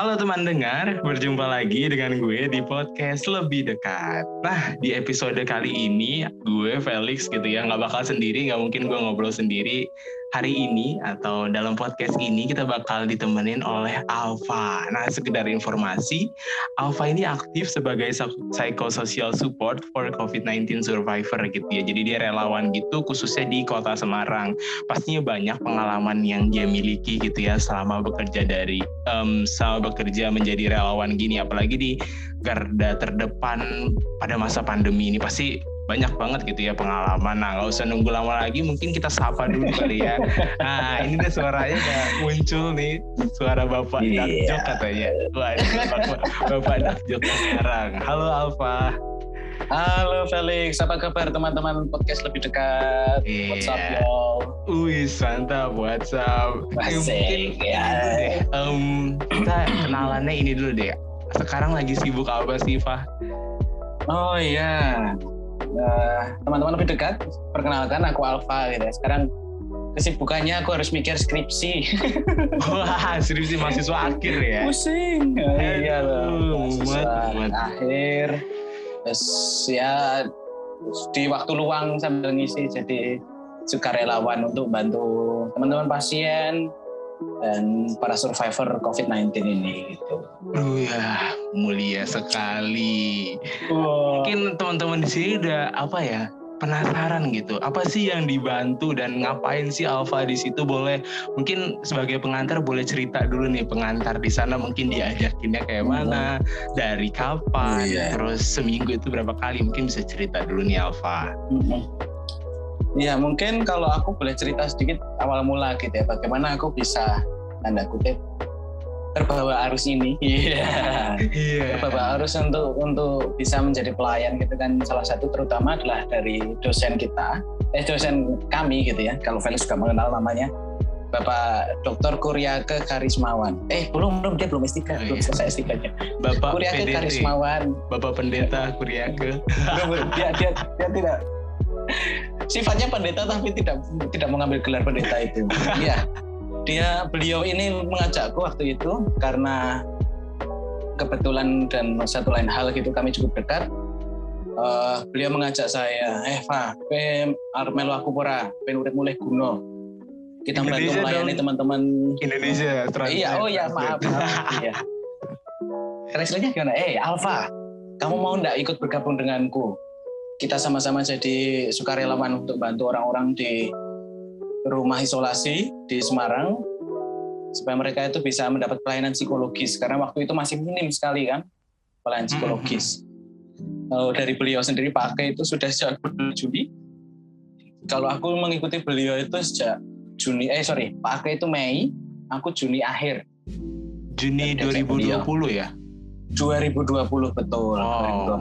Halo teman dengar, berjumpa lagi dengan gue di podcast Lebih Dekat. Nah, di episode kali ini, gue Felix gitu ya, nggak bakal sendiri, nggak mungkin gue ngobrol sendiri. Hari ini atau dalam podcast ini kita bakal ditemenin oleh Alfa. Nah, sekedar informasi, Alfa ini aktif sebagai psychosocial support for COVID-19 survivor gitu ya. Jadi dia relawan gitu, khususnya di kota Semarang. Pastinya banyak pengalaman yang dia miliki gitu ya selama bekerja dari um, selama bekerja menjadi relawan gini apalagi di garda terdepan pada masa pandemi ini pasti banyak banget gitu ya pengalaman. Nah nggak usah nunggu lama lagi, mungkin kita sapa dulu kali ya. Nah ini deh suaranya udah muncul nih, suara Bapak yeah. Dakjok katanya. Wah, Bapak, Bapak Dakjok sekarang. Halo Alfa. Halo Felix, apa kabar teman-teman podcast lebih dekat? Yeah. WhatsApp y'all. Wih, mantap WhatsApp. Masih, ya. Deh. Um, kita kenalannya ini dulu deh. Sekarang lagi sibuk apa sih, Fah? Oh iya, teman-teman lebih dekat, perkenalkan aku Alfa gitu ya. Sekarang kesibukannya aku harus mikir skripsi. Wah, skripsi mahasiswa akhir ya. Pusing. iya loh. Mahasiswa akhir. Terus ya di waktu luang sambil ngisi jadi sukarelawan untuk bantu teman-teman pasien dan para survivor COVID-19 ini gitu. Oh ya, mulia sekali. Wow. Mungkin teman-teman di sini udah apa ya? penasaran gitu. Apa sih yang dibantu dan ngapain sih Alfa di situ? Boleh mungkin sebagai pengantar boleh cerita dulu nih pengantar di sana mungkin diajakinnya kayak mana, dari kapan, Iya. terus seminggu itu berapa kali? Mungkin bisa cerita dulu nih Alfa. Ya mungkin kalau aku boleh cerita sedikit awal mula gitu ya, bagaimana aku bisa tanda kutip terbawa arus ini. Iya. Iya. Terbawa arus untuk untuk bisa menjadi pelayan gitu kan salah satu terutama adalah dari dosen kita, eh dosen kami gitu ya. Kalau Felix juga mengenal namanya. Bapak Dr. Kuryake Karismawan. Eh belum belum dia belum S3, Oh, belum iya. selesai S3-nya. Bapak Kuryake PDT, Karismawan. Bapak Pendeta Kuryake. dia dia dia tidak sifatnya pendeta tapi tidak tidak mengambil gelar pendeta itu. Iya. Dia beliau ini mengajakku waktu itu karena kebetulan dan satu lain hal gitu kami cukup dekat. Eh, beliau mengajak saya, eh Fa, pe arep melu aku pura, pengen urip mulai kuno. Kita membantu melayani teman-teman Indonesia. translate, Iya, oh ya maaf. maaf. Iya. Gimana? Eh, Alfa, kamu mau ndak ikut bergabung denganku? Kita sama-sama jadi sukarelawan untuk bantu orang-orang di rumah isolasi di Semarang supaya mereka itu bisa mendapat pelayanan psikologis karena waktu itu masih minim sekali kan pelayanan psikologis. Oh, dari beliau sendiri pakai itu sudah sejak bulan Juni. Kalau aku mengikuti beliau itu sejak Juni, eh sorry, pakai itu Mei, aku Juni akhir Juni Dan saya 2020 ya? 2020 betul. Oh.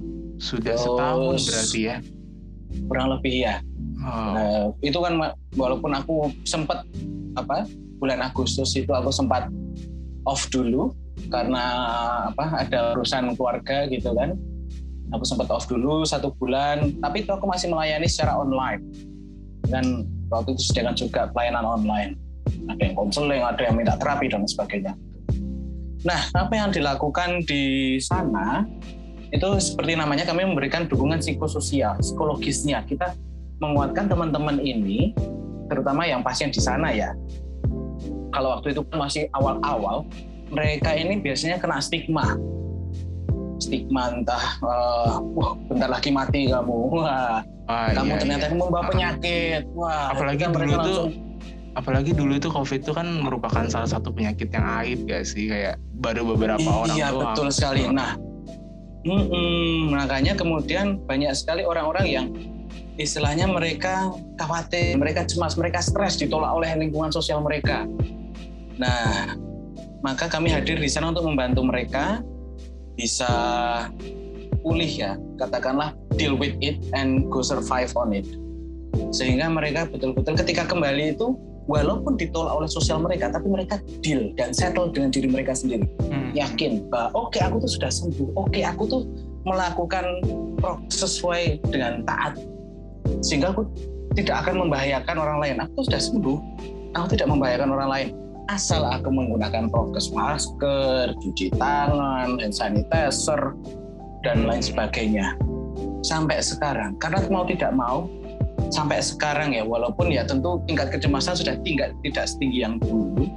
2020 Sudah Terus- setahun berarti ya? kurang lebih ya. Oh. Nah, itu kan walaupun aku sempat apa bulan Agustus itu aku sempat off dulu karena apa ada urusan keluarga gitu kan. Aku sempat off dulu satu bulan, tapi itu aku masih melayani secara online. Dan waktu itu sedangkan juga pelayanan online. Ada yang konseling, ada yang minta terapi dan sebagainya. Nah, apa yang dilakukan di sana itu seperti namanya kami memberikan dukungan psikososial, psikologisnya. Kita menguatkan teman-teman ini, terutama yang pasien di sana ya. Kalau waktu itu kan masih awal-awal, mereka ini biasanya kena stigma. Stigma entah, eh, wah bentar lagi mati kamu, wah Ah, kamu iya, ternyata iya. membawa penyakit, wah. Apalagi itu dulu langsung, apalagi dulu itu COVID itu kan merupakan salah satu penyakit yang aib gak sih kayak baru beberapa orang iya doang. betul sekali. Nah, mm-mm, makanya kemudian banyak sekali orang-orang yang istilahnya mereka khawatir, mereka cemas, mereka stres ditolak oleh lingkungan sosial mereka. Nah, maka kami hadir di sana untuk membantu mereka bisa pulih ya, katakanlah deal with it and go survive on it. Sehingga mereka betul-betul ketika kembali itu walaupun ditolak oleh sosial mereka, tapi mereka deal dan settle dengan diri mereka sendiri Hmm. yakin bahwa oke aku tuh sudah sembuh, oke aku tuh melakukan proses sesuai dengan taat, sehingga aku tidak akan membahayakan orang lain. Aku tuh sudah sembuh, aku tidak membahayakan orang lain. asal aku menggunakan prokes masker, cuci tangan, hand sanitizer, dan lain sebagainya. Sampai sekarang, karena mau tidak mau, sampai sekarang ya, walaupun ya tentu tingkat kecemasan sudah tinggal tidak setinggi yang dulu,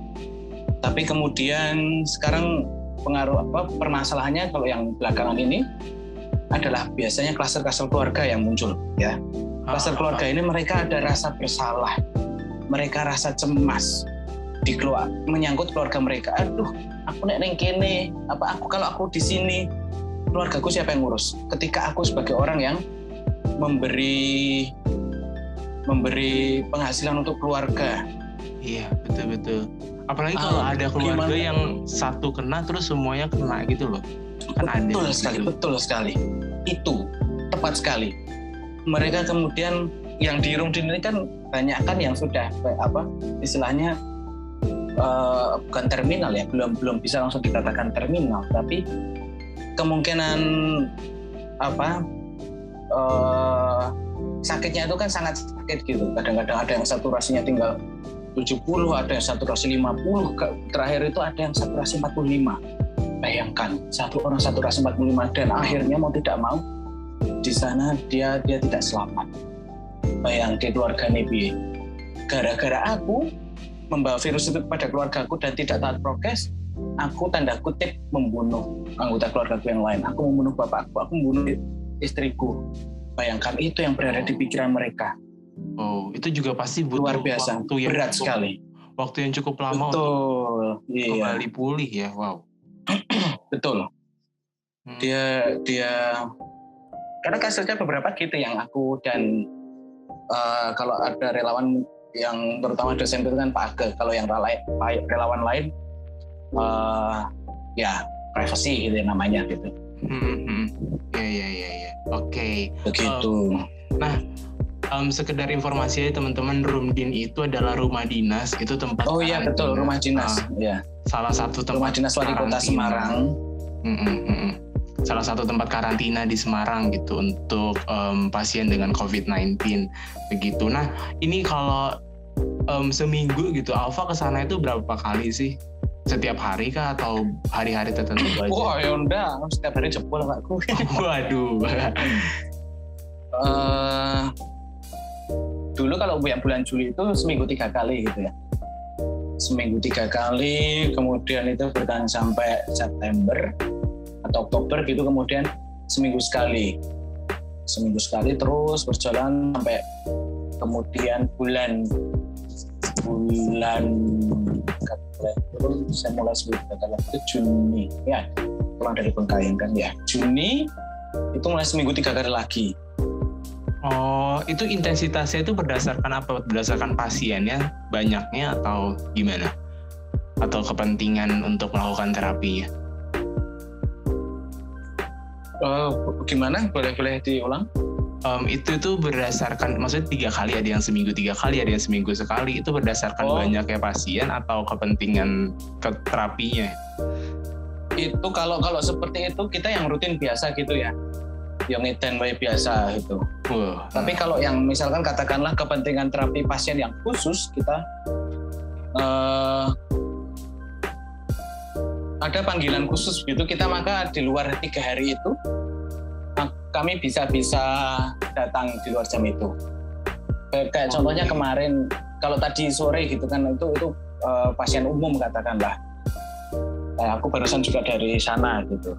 tapi kemudian sekarang pengaruh apa permasalahannya kalau yang belakangan ini adalah biasanya klaster-klaster keluarga yang muncul ya. Klaster keluarga ini mereka ada rasa bersalah, mereka rasa cemas di keluar menyangkut keluarga mereka. Aduh, aku nek neng kene, apa aku kalau aku di sini keluargaku siapa yang ngurus? Ketika aku sebagai orang yang memberi memberi penghasilan untuk keluarga. Iya, betul betul. Apalagi ah, kalau ada keluarga gimana? yang satu kena terus semuanya kena gitu loh. Kan betul ada sekali, gitu. betul sekali. Itu tepat sekali. Mereka kemudian yang di room ini kan banyak kan yang sudah apa istilahnya uh, bukan terminal ya belum belum bisa langsung dikatakan terminal tapi kemungkinan apa uh, sakitnya itu kan sangat sakit gitu. Kadang-kadang ada yang saturasinya tinggal 70 ada yang saturasi 50 terakhir itu ada yang saturasi 45 bayangkan satu orang saturasi 45 dan akhirnya mau tidak mau di sana dia dia tidak selamat. Bayangkan keluarga Nebi gara-gara aku membawa virus itu kepada keluargaku dan tidak taat prokes aku tanda kutip membunuh anggota keluargaku yang lain. Aku membunuh bapakku aku membunuh istriku bayangkan itu yang berada di pikiran mereka Oh, itu juga pasti butuh luar biasa, waktu yang berat cukup, sekali. Waktu yang cukup lama Betul, untuk iya. kembali pulih ya, wow. Betul. Hmm. Dia dia karena kasusnya beberapa gitu yang aku dan uh, kalau ada relawan yang terutama dosen itu kan Pak Age, kalau yang relawan lain uh, ya privacy gitu ya namanya gitu. Hmm, hmm, hmm. Ya ya ya ya. Oke. Okay. Begitu. Uh, nah, um, sekedar informasi aja teman-teman. Rumdin itu adalah rumah dinas. Itu tempat oh iya betul. rumah dinas. Uh, ya salah satu tempat rumah dinas wali kota Semarang. Mm -mm, salah satu tempat karantina di Semarang gitu untuk um, pasien dengan COVID-19 begitu. Nah ini kalau um, seminggu gitu Alfa ke sana itu berapa kali sih setiap hari kah atau hari-hari tertentu aja? Wah ya udah setiap hari jempol aku. Waduh. uh, dulu kalau yang bulan Juli itu seminggu tiga kali gitu ya seminggu tiga kali kemudian itu bertahan sampai September atau Oktober gitu kemudian seminggu sekali seminggu sekali terus berjalan sampai kemudian bulan bulan terus saya mulai seminggu tiga kali itu Juni ya pulang dari Bengkayang kan ya Juni itu mulai seminggu tiga kali lagi Oh, itu intensitasnya itu berdasarkan apa? Berdasarkan pasiennya banyaknya atau gimana? Atau kepentingan untuk melakukan terapi ya? Uh, gimana? Boleh-boleh diulang? Um, itu itu berdasarkan, maksudnya tiga kali ada yang seminggu tiga kali, ada yang seminggu sekali. Itu berdasarkan oh. banyaknya pasien atau kepentingan ke terapinya? Itu kalau kalau seperti itu kita yang rutin biasa gitu ya yang iten biasa itu. Uh. Tapi kalau yang misalkan katakanlah kepentingan terapi pasien yang khusus kita uh, ada panggilan khusus gitu kita maka di luar tiga hari itu kami bisa bisa datang di luar jam itu. Kayak oh, contohnya kemarin kalau tadi sore gitu kan itu itu uh, pasien umum katakanlah. Nah, aku barusan juga dari sana gitu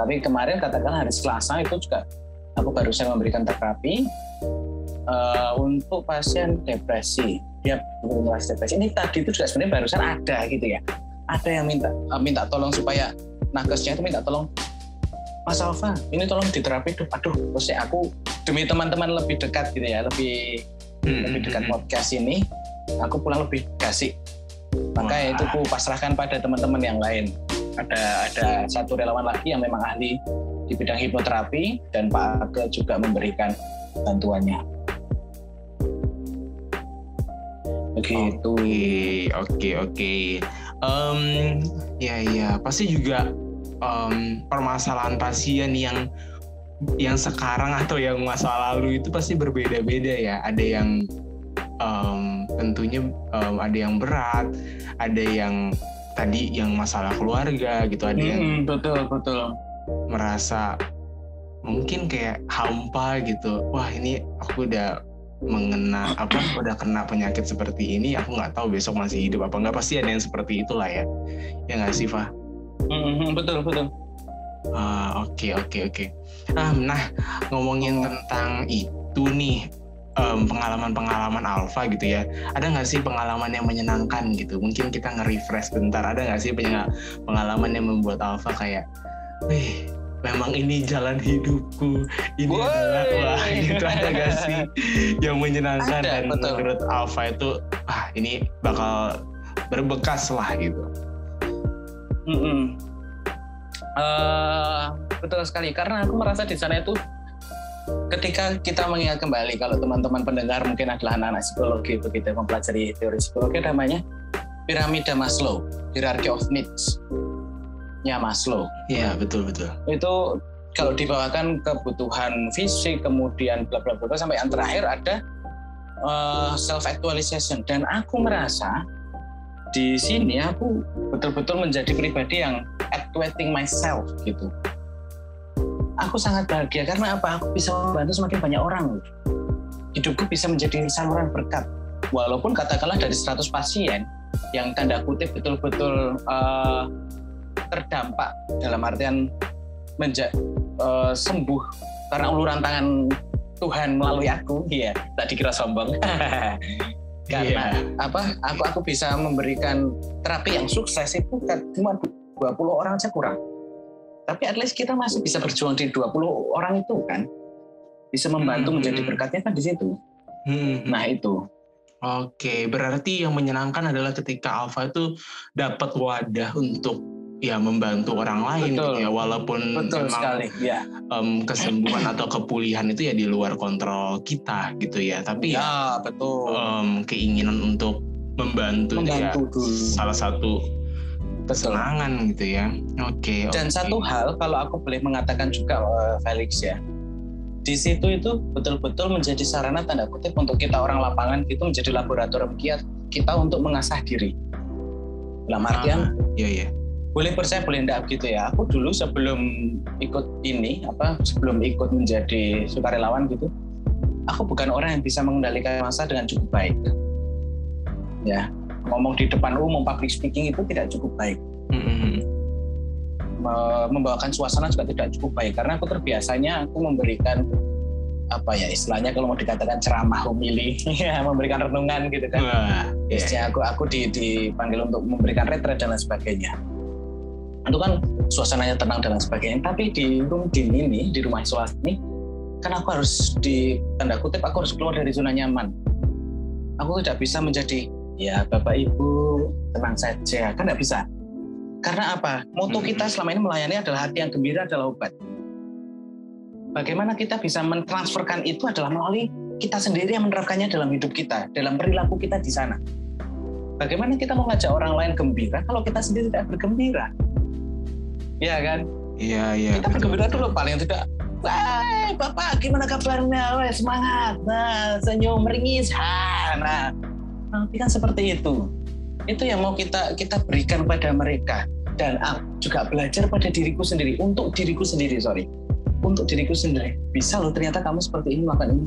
tapi kemarin katakan hari Selasa itu juga aku barusan memberikan terapi uh, untuk pasien depresi. Dia mulai depresi. Ini tadi itu juga sebenarnya barusan ada gitu ya. Ada yang minta uh, minta tolong supaya nakesnya itu minta tolong Mas Alfa, ini tolong diterapi tuh. Aduh, terus ya aku demi teman-teman lebih dekat gitu ya, lebih hmm. lebih dekat hmm, hmm. podcast ini, aku pulang lebih kasih. Maka Wah. itu aku pasrahkan pada teman-teman yang lain ada ada satu relawan lagi yang memang ahli di bidang hipnoterapi dan Pak Age juga memberikan bantuannya. Begitu. Oke, oke, oke. Um, ya, ya, pasti juga um, permasalahan pasien yang yang sekarang atau yang masa lalu itu pasti berbeda-beda ya. Ada yang um, tentunya um, ada yang berat, ada yang tadi yang masalah keluarga gitu, ada yang Hmm, betul betul. merasa mungkin kayak hampa gitu. Wah ini aku udah mengena apa udah kena penyakit seperti ini aku nggak tahu besok masih hidup apa nggak pasti ada yang seperti itulah ya ya nggak sih Fah? Hmm, betul betul. Ah, Oke oke oke. Ah, nah ngomongin tentang itu nih pengalaman-pengalaman alfa gitu ya. Ada nggak sih pengalaman yang menyenangkan gitu? Mungkin kita nge-refresh bentar. Ada nggak sih pengalaman yang membuat alfa kayak, wih memang ini jalan hidupku. Ini Woi. adalah wah gitu ada nggak sih yang menyenangkan Ada, dan betul. menurut alfa itu ah ini bakal berbekas lah gitu. Mm-mm. Eh, betul sekali karena aku merasa di sana itu ketika kita mengingat kembali kalau teman-teman pendengar mungkin adalah anak-anak psikologi begitu mempelajari teori psikologi namanya piramida Maslow, hierarchy of needs nya Maslow. Iya betul betul. Itu kalau dibawakan kebutuhan fisik kemudian bla bla bla sampai yang terakhir ada self actualization dan aku merasa di sini aku betul-betul menjadi pribadi yang actuating myself gitu. Aku sangat bahagia karena apa? Aku bisa membantu semakin banyak orang. Hidupku bisa menjadi saluran berkat. Walaupun katakanlah dari 100 pasien yang tanda kutip betul-betul eh, terdampak dalam artian menja- eh, sembuh karena uluran tangan Tuhan melalui aku, iya, tak dikira sombong. karena apa aku aku bisa memberikan terapi yang sukses itu kan cuma 20 orang saja kurang. Tapi at least kita masih bisa berjuang di 20 orang itu kan. Bisa membantu Hmm. menjadi berkatnya kan di situ. Hmm. nah itu. Oke, berarti yang menyenangkan adalah ketika Alfa itu dapat wadah untuk ya membantu orang lain Betul. gitu ya, walaupun betul memang sekali ya em, kesembuhan atau kepulihan itu ya di luar kontrol kita gitu ya. Tapi ya ya betul em, keinginan untuk membantu, ya membantu dulu salah satu kesenangan gitu ya. Oke. dan oke. satu hal kalau aku boleh mengatakan juga eh, Felix ya di situ itu betul-betul menjadi sarana tanda kutip untuk kita orang lapangan itu menjadi laboratorium kita kita untuk mengasah diri dalam artian Ah, Iya iya. Boleh percaya boleh enggak gitu ya. Aku dulu sebelum ikut ini apa sebelum ikut menjadi sukarelawan gitu aku bukan orang yang bisa mengendalikan masa dengan cukup baik. Ya ngomong di depan umum public speaking itu tidak cukup baik. Mm-mm. Me- membawakan suasana juga tidak cukup baik. Karena aku terbiasanya aku memberikan apa ya istilahnya kalau mau dikatakan ceramah homili ya memberikan renungan gitu kan. Wah, iya. biasanya aku aku di- dipanggil untuk memberikan retret dan lain sebagainya itu kan suasananya tenang dan sebagainya. Tapi di room din ini di rumah isolasi ini kan aku harus di tanda kutip aku harus keluar dari zona nyaman. Aku tidak bisa menjadi ya bapak ibu tenang saja. Kan tidak bisa. Karena apa? Moto Hmm. kita selama ini melayani adalah hati yang gembira adalah obat. Bagaimana kita bisa mentransferkan itu adalah melalui kita sendiri yang menerapkannya dalam hidup kita dalam perilaku kita di sana. Bagaimana kita mau ngajak orang lain gembira kalau kita sendiri tidak bergembira? Ya kan? Iya iya. kita betul, bergembira dulu paling tidak. Wah, Bapak gimana kabarnya? Wah, semangat. Nah, senyum ringis. Ha, nah, nanti kan seperti itu. Itu yang mau kita kita berikan pada mereka dan ah, juga belajar pada diriku sendiri untuk diriku sendiri sorry untuk diriku sendiri bisa loh ternyata kamu seperti ini melakukan ini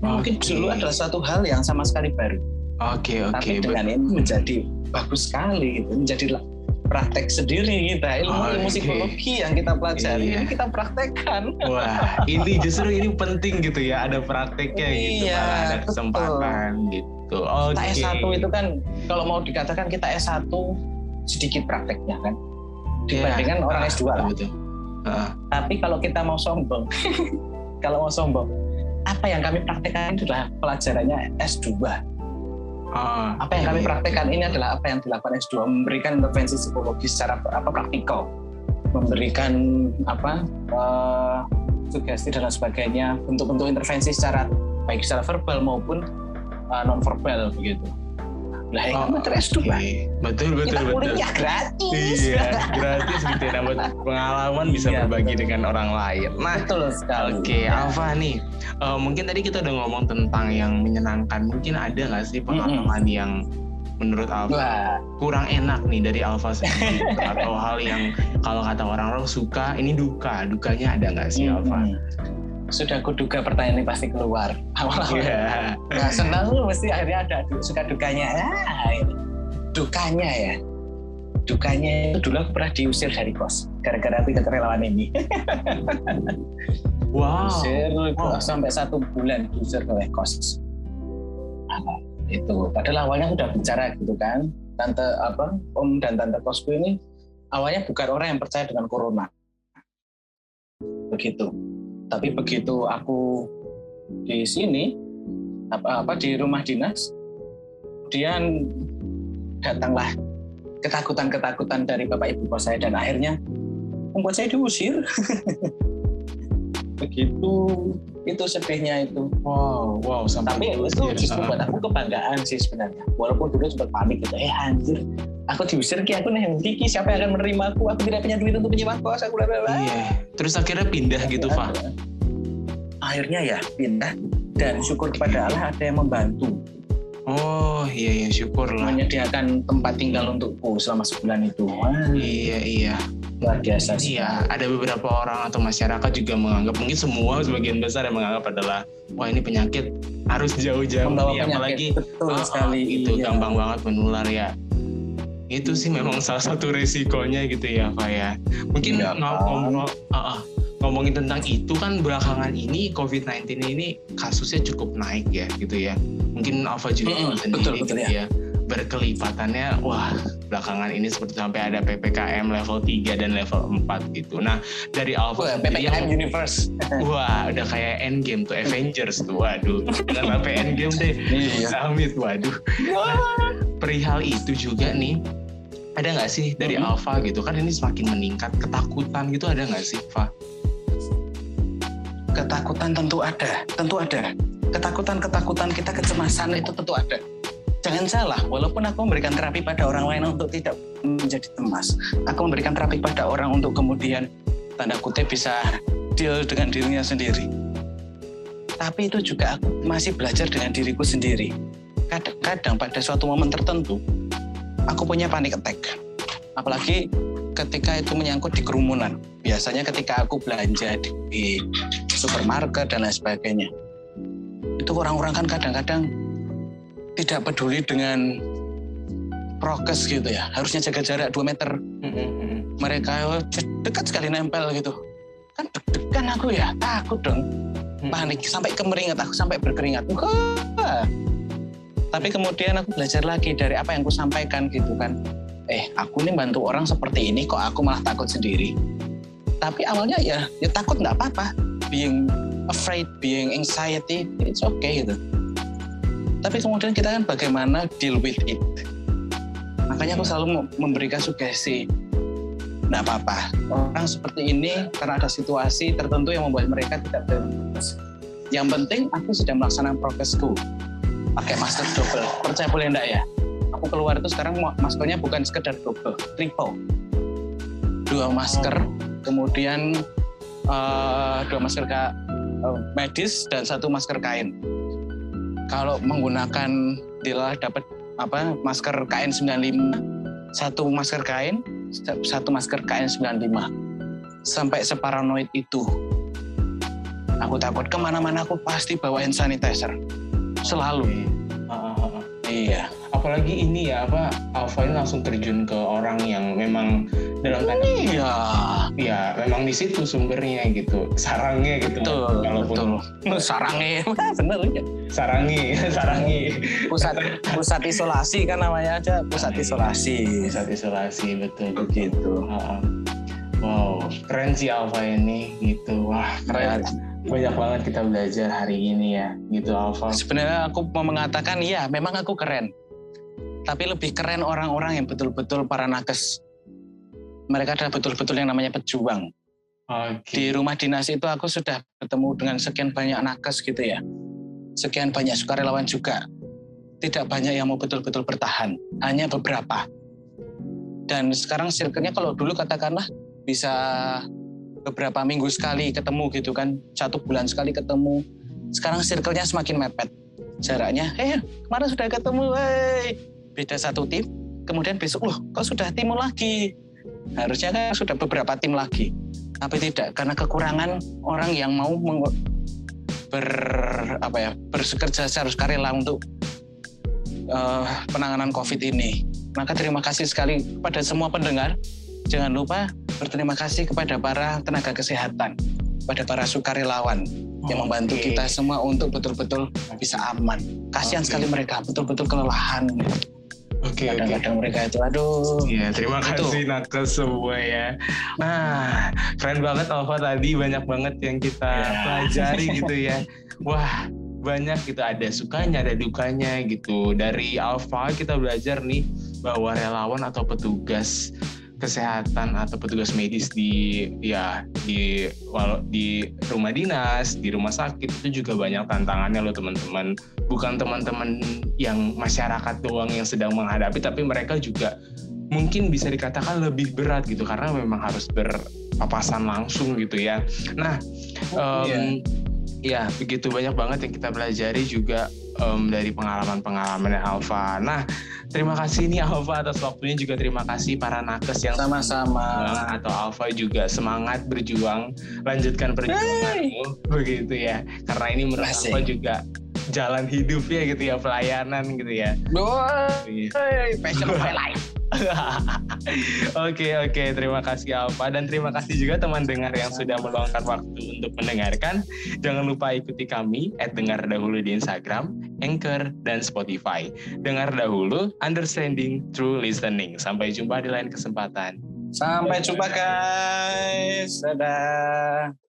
mungkin Oke. dulu adalah suatu hal yang sama sekali baru Oke oke. tapi bet- dengan ini menjadi bagus sekali gitu menjadi praktek sendiri kita ilmu ilmu Oke. psikologi yang kita pelajari Iya. ini kita praktekkan Wah, ini justru ini penting gitu ya, ada prakteknya gitu, Iya, malah ada betul. kesempatan gitu. Oke. kita S1 itu kan kalau mau dikatakan kita S1 sedikit prakteknya kan dibandingkan Iya. orang Ah, S2 lah Betul. Ah, tapi kalau kita mau sombong kalau mau sombong apa yang kami praktekkan itu adalah pelajarannya S2 ah, apa yang kami praktekkan ini adalah apa yang dilakukan S2 memberikan intervensi psikologi secara apa praktikal. Memberikan apa eh, sugesti dan sebagainya bentuk-bentuk intervensi secara baik secara verbal maupun non verbal begitu lah itu Oh, materi S2 oke. Betul betul kita betul. kuliah gratis Iya, gratis gitu ya, dapat pengalaman bisa Iya, berbagi betul. dengan orang lain. Nah, Betul sekali. Oke, Alfa nih, eh, mungkin tadi kita udah ngomong tentang yang menyenangkan. Mungkin ada nggak sih pengalaman yang menurut Alfa Wah, kurang enak nih dari Alfa sendiri atau hal yang kalau kata orang-orang suka ini duka, dukanya ada nggak sih Alfa? hmm. Sudah kuduga pertanyaan ini pasti keluar. Awal-awal. Iya. Nah, senang lu mesti akhirnya ada suka dukanya. Ah, ini. dukanya ya. Dukanya itu dulu aku pernah diusir dari kos gara-gara ikut relawan ini. Wow. Diusir Wow. sampai satu bulan diusir oleh kos. Apa? Itu padahal awalnya aku udah bicara gitu kan. Tante apa om dan tante kosku ini awalnya bukan orang yang percaya dengan corona. Begitu. Tapi begitu aku di sini apa, apa di rumah dinas, kemudian datanglah ketakutan-ketakutan dari bapak ibu kos saya dan akhirnya membuat saya diusir. Begitu itu sedihnya itu. Wow, wow, sampai Tapi itu justru buat aku kebanggaan sih sebenarnya. Walaupun dulu sempat panik gitu, eh anjir, aku diusir ki aku nih Diki siapa yang akan menerima aku? Aku tidak punya duit untuk menyewa kos, aku bla bla bla. Iya. Terus akhirnya pindah gitu, Fa. Akhirnya ya pindah dan syukur kepada Allah ada yang membantu Oh, iya iya, syukur lah. menyediakan tempat tinggal untukku selama sebulan itu. Wah, Iya iya. luar biasa sih. Iya, ada beberapa orang atau masyarakat juga menganggap mungkin semua sebagian besar yang menganggap adalah wah ini penyakit harus jauh-jauh penyakit apalagi betul ah, ah, sekali. itu iya. gampang banget menular ya. Itu sih memang salah satu resikonya gitu ya, Pak ya. Mungkin Iya, ngom- kan. ngomong ah, ah, ngomongin tentang itu kan belakangan ini COVID-19 ini kasusnya cukup naik ya gitu ya. Mungkin Alfa juga tahu sendiri betul, betul, gitu ya. Berkelipatannya wah belakangan ini seperti sampai ada PPKM level 3 dan level 4 gitu. Nah, dari Alfa Wah, PPKM yang- Universe. Wah, udah kayak Endgame tuh Avengers tuh. Waduh, jangan sampai Endgame deh. Iya. Amit, waduh. Nah, perihal itu juga nih, ada nggak sih dari Mhm. Alpha gitu kan ini semakin meningkat ketakutan gitu ada nggak sih, Fa? Ketakutan tentu ada, tentu ada. Ketakutan-ketakutan kita, kecemasan itu tentu ada. Jangan salah, walaupun aku memberikan terapi pada orang lain untuk tidak menjadi cemas, aku memberikan terapi pada orang untuk kemudian tanda kutip bisa deal dengan dirinya sendiri. Tapi itu juga aku masih belajar dengan diriku sendiri. Kadang-kadang pada suatu momen tertentu, aku punya panic attack. Apalagi ketika itu menyangkut di kerumunan. Biasanya ketika aku belanja di supermarket dan lain sebagainya. Itu orang-orang kan kadang-kadang tidak peduli dengan prokes gitu ya. Harusnya jaga jarak 2 meter. Mereka dekat sekali nempel gitu. Kan deg-degan aku ya, takut dong. Panik, sampai kemeringat, aku sampai berkeringat. Wah. Tapi kemudian aku belajar lagi dari apa yang aku sampaikan gitu kan. Eh, aku nih bantu orang seperti ini kok aku malah takut sendiri. Tapi awalnya ya, ya takut nggak apa-apa. Being afraid, being anxiety, it's okay gitu. Tapi kemudian kita kan bagaimana deal with it. Makanya aku selalu memberikan sugesti. Nggak apa-apa. Orang seperti ini karena ada situasi tertentu yang membuat mereka tidak bebas. Yang penting aku sudah melaksanakan prokesku. Pakai masker double. Percaya boleh enggak ya? Aku keluar itu sekarang ma- maskernya bukan sekedar double, triple. Dua masker, kemudian eh, dua masker ka- eh, medis dan satu masker kain. Kalau menggunakan Dila dapat apa masker KN95, satu masker kain, satu masker KN95. Sampai separanoid itu. Aku takut ke mana-mana aku pasti bawa hand sanitizer. Selalu. Iya. Apalagi ini ya apa Alpha ini langsung terjun ke orang yang memang dalam tanda Iya. ya memang di situ sumbernya gitu sarangnya gitu Betul, walaupun betul. Sarangnya, bener ya. sarangi sarangi Pusat pusat isolasi kan namanya aja pusat isolasi. saat isolasi betul Begitu. Heeh. Wow, keren sih Alfa ini gitu. Wah, keren. Banyak banget kita belajar hari ini ya, gitu Alfa. Sebenarnya aku mau mengatakan iya, memang aku keren. Tapi lebih keren orang-orang yang betul-betul para nakes. Mereka adalah betul-betul yang namanya pejuang. Oke. Di rumah dinas itu aku sudah bertemu dengan sekian banyak nakes gitu ya. Sekian banyak sukarelawan juga. Tidak banyak yang mau betul-betul bertahan. Hanya beberapa. Dan sekarang circle-nya kalau dulu katakanlah bisa beberapa minggu sekali ketemu gitu kan satu bulan sekali ketemu sekarang circle-nya semakin mepet jaraknya eh kemarin sudah ketemu hey. beda satu tim kemudian besok loh kok sudah tim lagi harusnya kan sudah beberapa tim lagi tapi tidak karena kekurangan orang yang mau ber apa ya bekerja secara karela untuk uh, penanganan COVID ini. Maka terima kasih sekali kepada semua pendengar. Jangan lupa berterima kasih kepada para tenaga kesehatan, kepada para sukarelawan oh, yang membantu okay. kita semua untuk betul-betul bisa aman. Kasihan okay. sekali mereka, betul-betul kelelahan. Oke, okay, kadang-kadang okay. mereka itu aduh. Iya, terima itu. kasih nakes semua ya. Nah, keren banget Alfa tadi banyak banget yang kita yeah. pelajari gitu ya. Wah, banyak gitu ada sukanya, ada dukanya gitu. Dari Alfa kita belajar nih bahwa relawan atau petugas kesehatan atau petugas medis di ya di walau di rumah dinas di rumah sakit itu juga banyak tantangannya loh teman-teman bukan teman-teman yang masyarakat doang yang sedang menghadapi tapi mereka juga mungkin bisa dikatakan lebih berat gitu karena memang harus berpapasan langsung gitu ya nah um, yeah. Ya begitu banyak banget yang kita pelajari juga um, dari pengalaman-pengalaman Alfa. Nah, terima kasih nih Alfa atas waktunya juga terima kasih para nakes yang sama-sama atau Alfa juga semangat berjuang lanjutkan perjuanganmu hey. begitu ya. Karena ini menurut Alfa juga jalan hidup ya gitu ya pelayanan gitu ya. Iya. passion of my life. Oke oke terima kasih Alfa dan terima kasih juga teman dengar yang sudah meluangkan waktu untuk mendengarkan. Jangan lupa ikuti kami at dengar dahulu di Instagram, Anchor dan Spotify. Dengar dahulu, understanding through listening. Sampai jumpa di lain kesempatan. Sampai jumpa guys. Dadah.